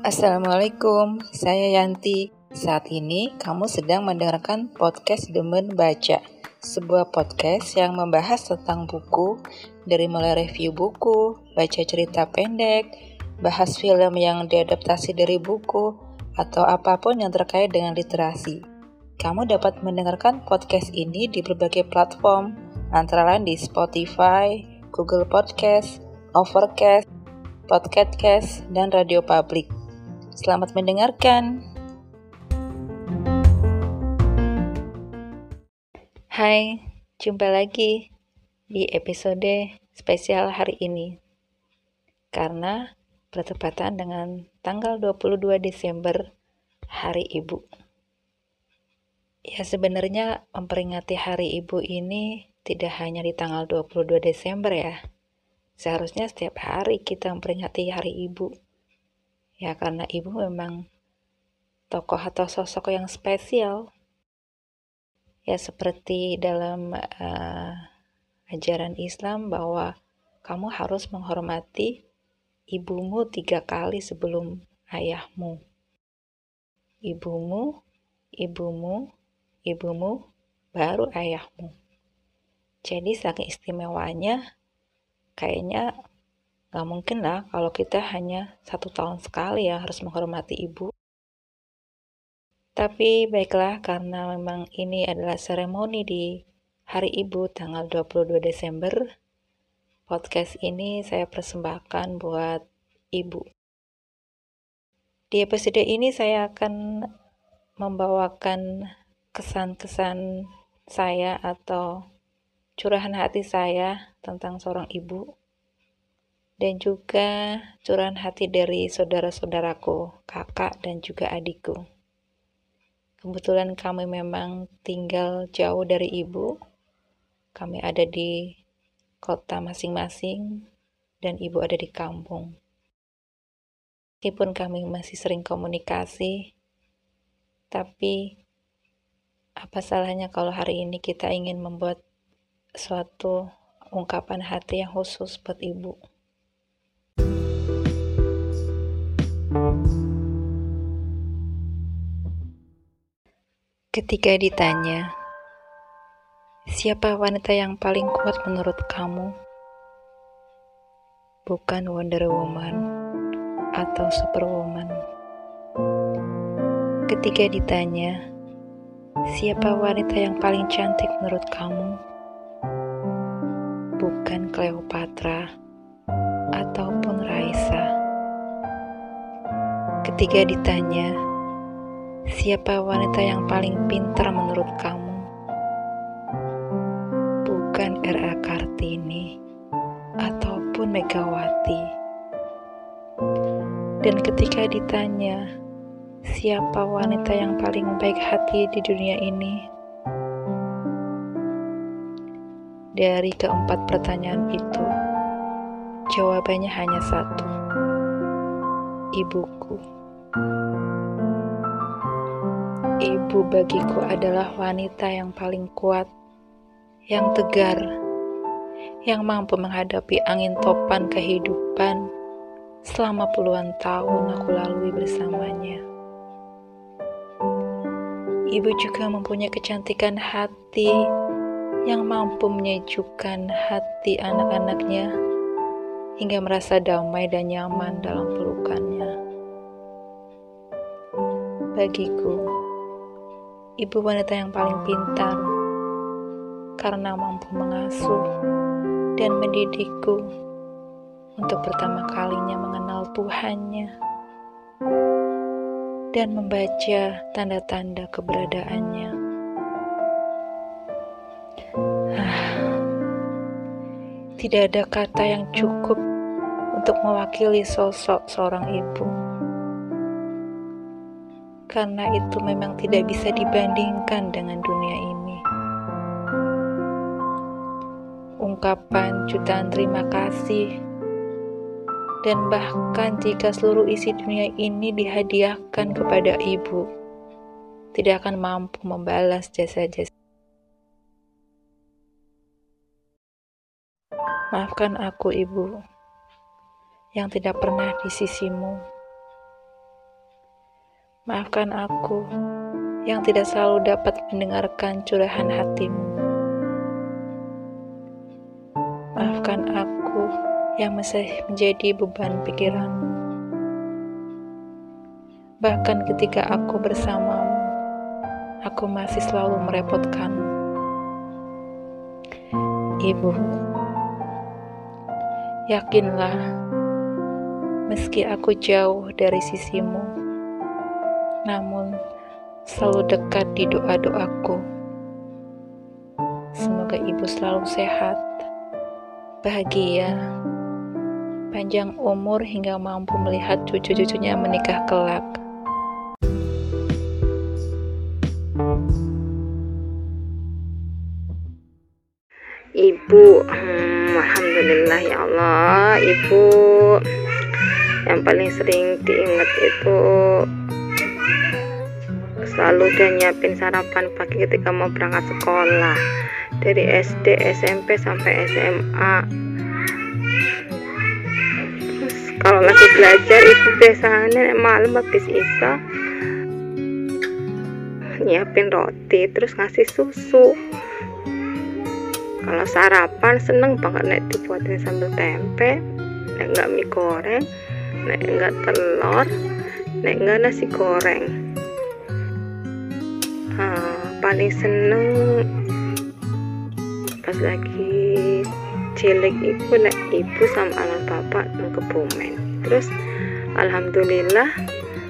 Assalamualaikum, saya Yanti. Saat ini kamu sedang mendengarkan podcast Demen Baca, sebuah podcast yang membahas tentang buku, dari mulai review buku, baca cerita pendek, bahas film yang diadaptasi dari buku, atau apa pun yang terkait dengan literasi. Kamu dapat mendengarkan podcast ini di berbagai platform, antara lain di Spotify, Google Podcast, Overcast, Podcast, dan Radio Public. Selamat mendengarkan. Hai, jumpa lagi di episode spesial hari ini. Karena bertepatan dengan tanggal 22 Desember, Hari Ibu. Ya sebenarnya memperingati Hari Ibu ini tidak hanya di tanggal 22 Desember ya. Seharusnya setiap hari kita memperingati Hari Ibu Ya karena ibu memang tokoh atau sosok yang spesial. Ya seperti dalam uh, ajaran Islam bahwa kamu harus menghormati ibumu tiga kali sebelum ayahmu. Ibumu, ibumu, ibumu, baru ayahmu. Jadi saking istimewanya, kayaknya Gak mungkin lah kalau kita hanya satu tahun sekali ya harus menghormati ibu. Tapi baiklah karena memang ini adalah seremoni di Hari Ibu tanggal 22 Desember. Podcast ini saya persembahkan buat ibu. Di episode ini saya akan membawakan kesan-kesan saya atau curahan hati saya tentang seorang ibu dan juga curahan hati dari saudara-saudaraku, kakak dan juga adikku. Kebetulan kami memang tinggal jauh dari ibu. Kami ada di kota masing-masing dan ibu ada di kampung. Meskipun kami masih sering komunikasi, tapi apa salahnya kalau hari ini kita ingin membuat suatu ungkapan hati yang khusus buat ibu. Ketika ditanya, siapa wanita yang paling kuat menurut kamu? Bukan Wonder Woman atau Superwoman. Ketika ditanya, siapa wanita yang paling cantik menurut kamu? Bukan Cleopatra ataupun Raisa. Ketika ditanya, Siapa wanita yang paling pintar menurut kamu? Bukan R.A. Kartini ataupun Megawati. Dan ketika ditanya, siapa wanita yang paling baik hati di dunia ini? Dari keempat pertanyaan itu, jawabannya hanya satu: ibuku. Ibu bagiku adalah wanita yang paling kuat, yang tegar, yang mampu menghadapi angin topan kehidupan selama puluhan tahun aku lalui bersamanya. Ibu juga mempunyai kecantikan hati yang mampu menyejukkan hati anak-anaknya hingga merasa damai dan nyaman dalam pelukannya. Bagiku, ibu wanita yang paling pintar karena mampu mengasuh dan mendidikku untuk pertama kalinya mengenal Tuhannya dan membaca tanda-tanda keberadaannya. Tidak ada kata yang cukup untuk mewakili sosok seorang ibu karena itu memang tidak bisa dibandingkan dengan dunia ini. Ungkapan jutaan terima kasih, dan bahkan jika seluruh isi dunia ini dihadiahkan kepada ibu, tidak akan mampu membalas jasa-jasa. Maafkan aku, Ibu, yang tidak pernah di sisimu. Maafkan aku yang tidak selalu dapat mendengarkan curahan hatimu. Maafkan aku yang masih menjadi beban pikiranmu. Bahkan ketika aku bersamamu, aku masih selalu merepotkanmu. Ibu, Yakinlah, meski aku jauh dari sisimu, namun selalu dekat di doa-doaku. Semoga ibu selalu sehat, bahagia, panjang umur hingga mampu melihat cucu-cucunya menikah kelak. Allah, Ibu. Yang paling sering diingat itu selalu udah nyiapin sarapan pagi ketika mau berangkat sekolah dari SD, SMP sampai SMA. Terus kalau lagi belajar ibu biasanya malam habis isa nyiapin roti terus ngasih susu kalau sarapan seneng banget nek dibuatin sambal tempe nek enggak mie goreng nek enggak telur nek enggak nasi goreng. Uh, paling seneng pas lagi cilik ibu nek ibu sama anak bapak nang kebumen. Terus alhamdulillah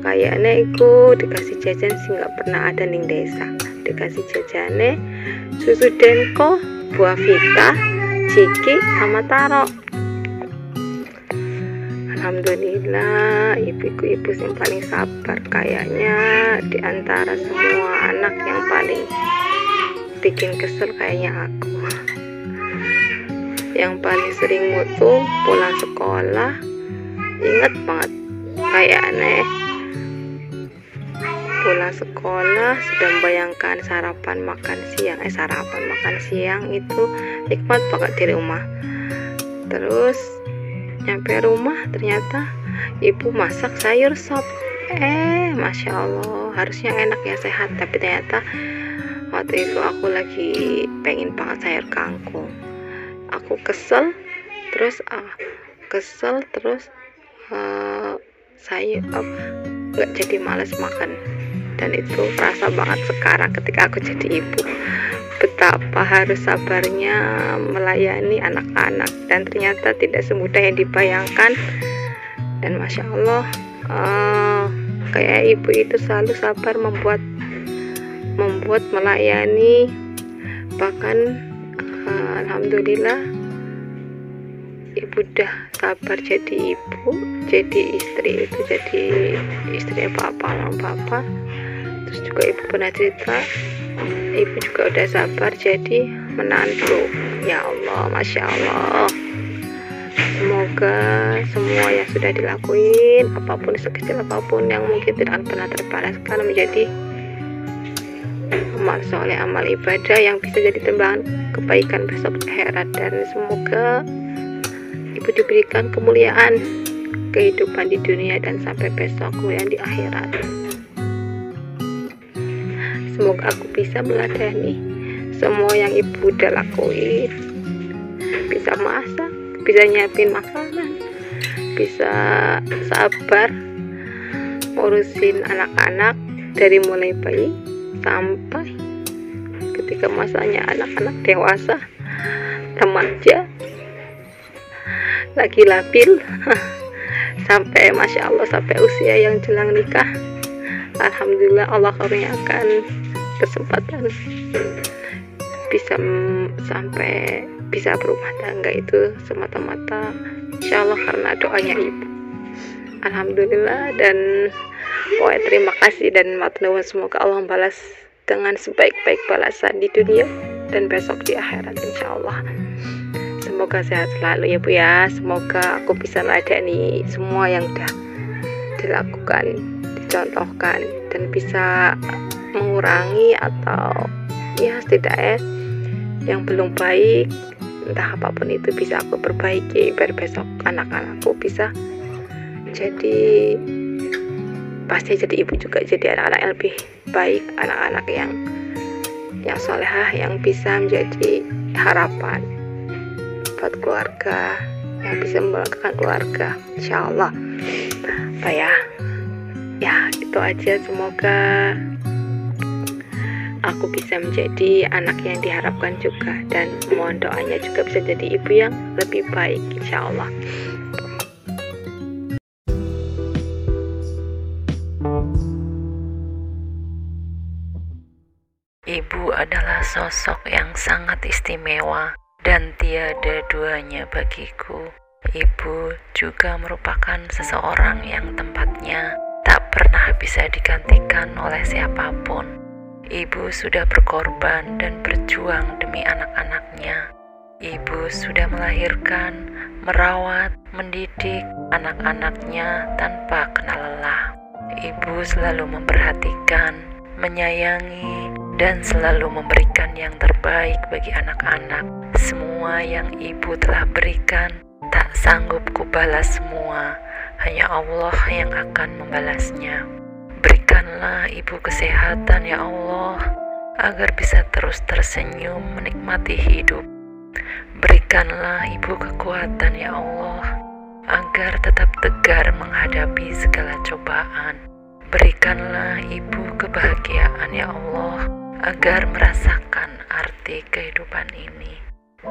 kayaknya iku dikasih jajan sih nggak pernah ada ning desa. Dikasih jajannya susu denko buah vita, ciki, sama taro. Alhamdulillah, ibuku ibu yang paling sabar kayaknya di antara semua anak yang paling bikin kesel kayaknya aku. Yang paling sering mutu pulang sekolah, inget banget kayaknya pulang sekolah sudah membayangkan sarapan makan siang. Eh sarapan makan siang itu nikmat banget di rumah. Terus nyampe rumah ternyata ibu masak sayur sop. Eh masya allah harusnya enak ya sehat. Tapi ternyata waktu itu aku lagi pengen banget sayur kangkung. Aku kesel terus ah kesel terus uh, saya nggak jadi males makan dan itu terasa banget sekarang ketika aku jadi ibu. Betapa harus sabarnya melayani anak-anak. Dan ternyata tidak semudah yang dibayangkan. Dan masya Allah uh, kayak ibu itu selalu sabar membuat membuat melayani. Bahkan uh, alhamdulillah ibu udah sabar jadi ibu jadi istri itu jadi istri bapak orang bapak terus juga ibu pernah cerita ibu juga udah sabar jadi menantu. Ya Allah Masya Allah. Semoga semua yang sudah dilakuin apa pun sekecil apa pun yang mungkin tidak pernah terbalaskan menjadi amal soleh amal ibadah yang bisa jadi timbangan kebaikan besok akhirat. Dan semoga ibu diberikan kemuliaan kehidupan di dunia dan sampai besok kemuliaan di akhirat semoga aku bisa meladani semua yang ibu udah lakuin. Bisa masak bisa nyiapin makanan bisa sabar ngurusin anak-anak dari mulai bayi sampai ketika masanya anak-anak dewasa remaja lagi labil. Sampai masya Allah sampai usia yang jelang nikah. Alhamdulillah Allah akan kesempatan bisa sampai bisa berumah tangga itu semata-mata. Insya Allah karena doanya ibu. Alhamdulillah dan oh terima kasih dan matnuwa semoga Allah balas dengan sebaik-baik balasan di dunia dan besok di akhirat insya Allah semoga sehat selalu ya bu ya. Semoga aku bisa meladani semua yang udah dilakukan dicontohkan dan bisa mengurangi atau ya setidaknya yang belum baik entah apa pun itu bisa aku perbaiki biar besok anak-anakku bisa jadi pasti jadi ibu juga jadi anak-anak yang lebih baik anak-anak yang yang solehah yang bisa menjadi harapan buat keluarga yang bisa membanggakan keluarga insya Allah. Apa ya? Ya itu aja. Semoga aku bisa menjadi anak yang diharapkan juga dan mohon doanya juga bisa jadi ibu yang lebih baik insya Allah Ibu adalah sosok yang sangat istimewa dan tiada duanya bagiku. Ibu juga merupakan seseorang yang tempatnya tak pernah bisa digantikan oleh siapa pun. Ibu sudah berkorban dan berjuang demi anak-anaknya. Ibu sudah melahirkan, merawat, mendidik anak-anaknya tanpa kenal lelah. Ibu selalu memperhatikan, menyayangi, dan selalu memberikan yang terbaik bagi anak-anak. Semua yang ibu telah berikan tak sanggup kubalas semua, hanya Allah yang akan membalasnya. Berikanlah ibu kesehatan ya Allah, agar bisa terus tersenyum menikmati hidup. Berikanlah ibu kekuatan ya Allah, agar tetap tegar menghadapi segala cobaan. Berikanlah ibu kebahagiaan ya Allah, agar merasakan arti kehidupan ini.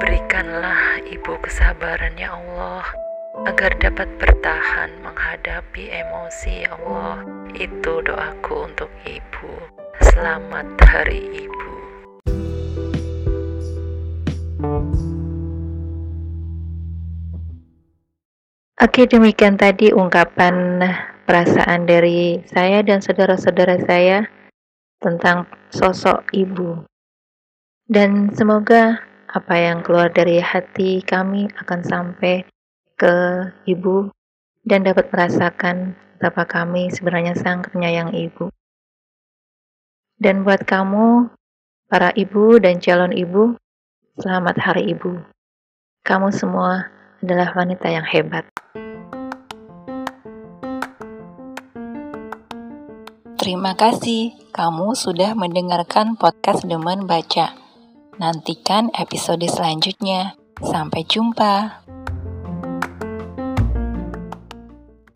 Berikanlah ibu kesabaran ya Allah, agar dapat bertahan menghadapi emosi ya Allah. Itu doaku untuk ibu. Selamat Hari Ibu. Oke, demikian tadi ungkapan perasaan dari saya dan saudara-saudara saya tentang sosok ibu. Dan semoga apa yang keluar dari hati kami akan sampai ke ibu dan dapat merasakan betapa kami sebenarnya sangat penyayang ibu. Dan buat kamu, para ibu dan calon ibu, selamat hari ibu. Kamu semua adalah wanita yang hebat. Terima kasih kamu sudah mendengarkan podcast Demen Baca. Nantikan episode selanjutnya. Sampai jumpa.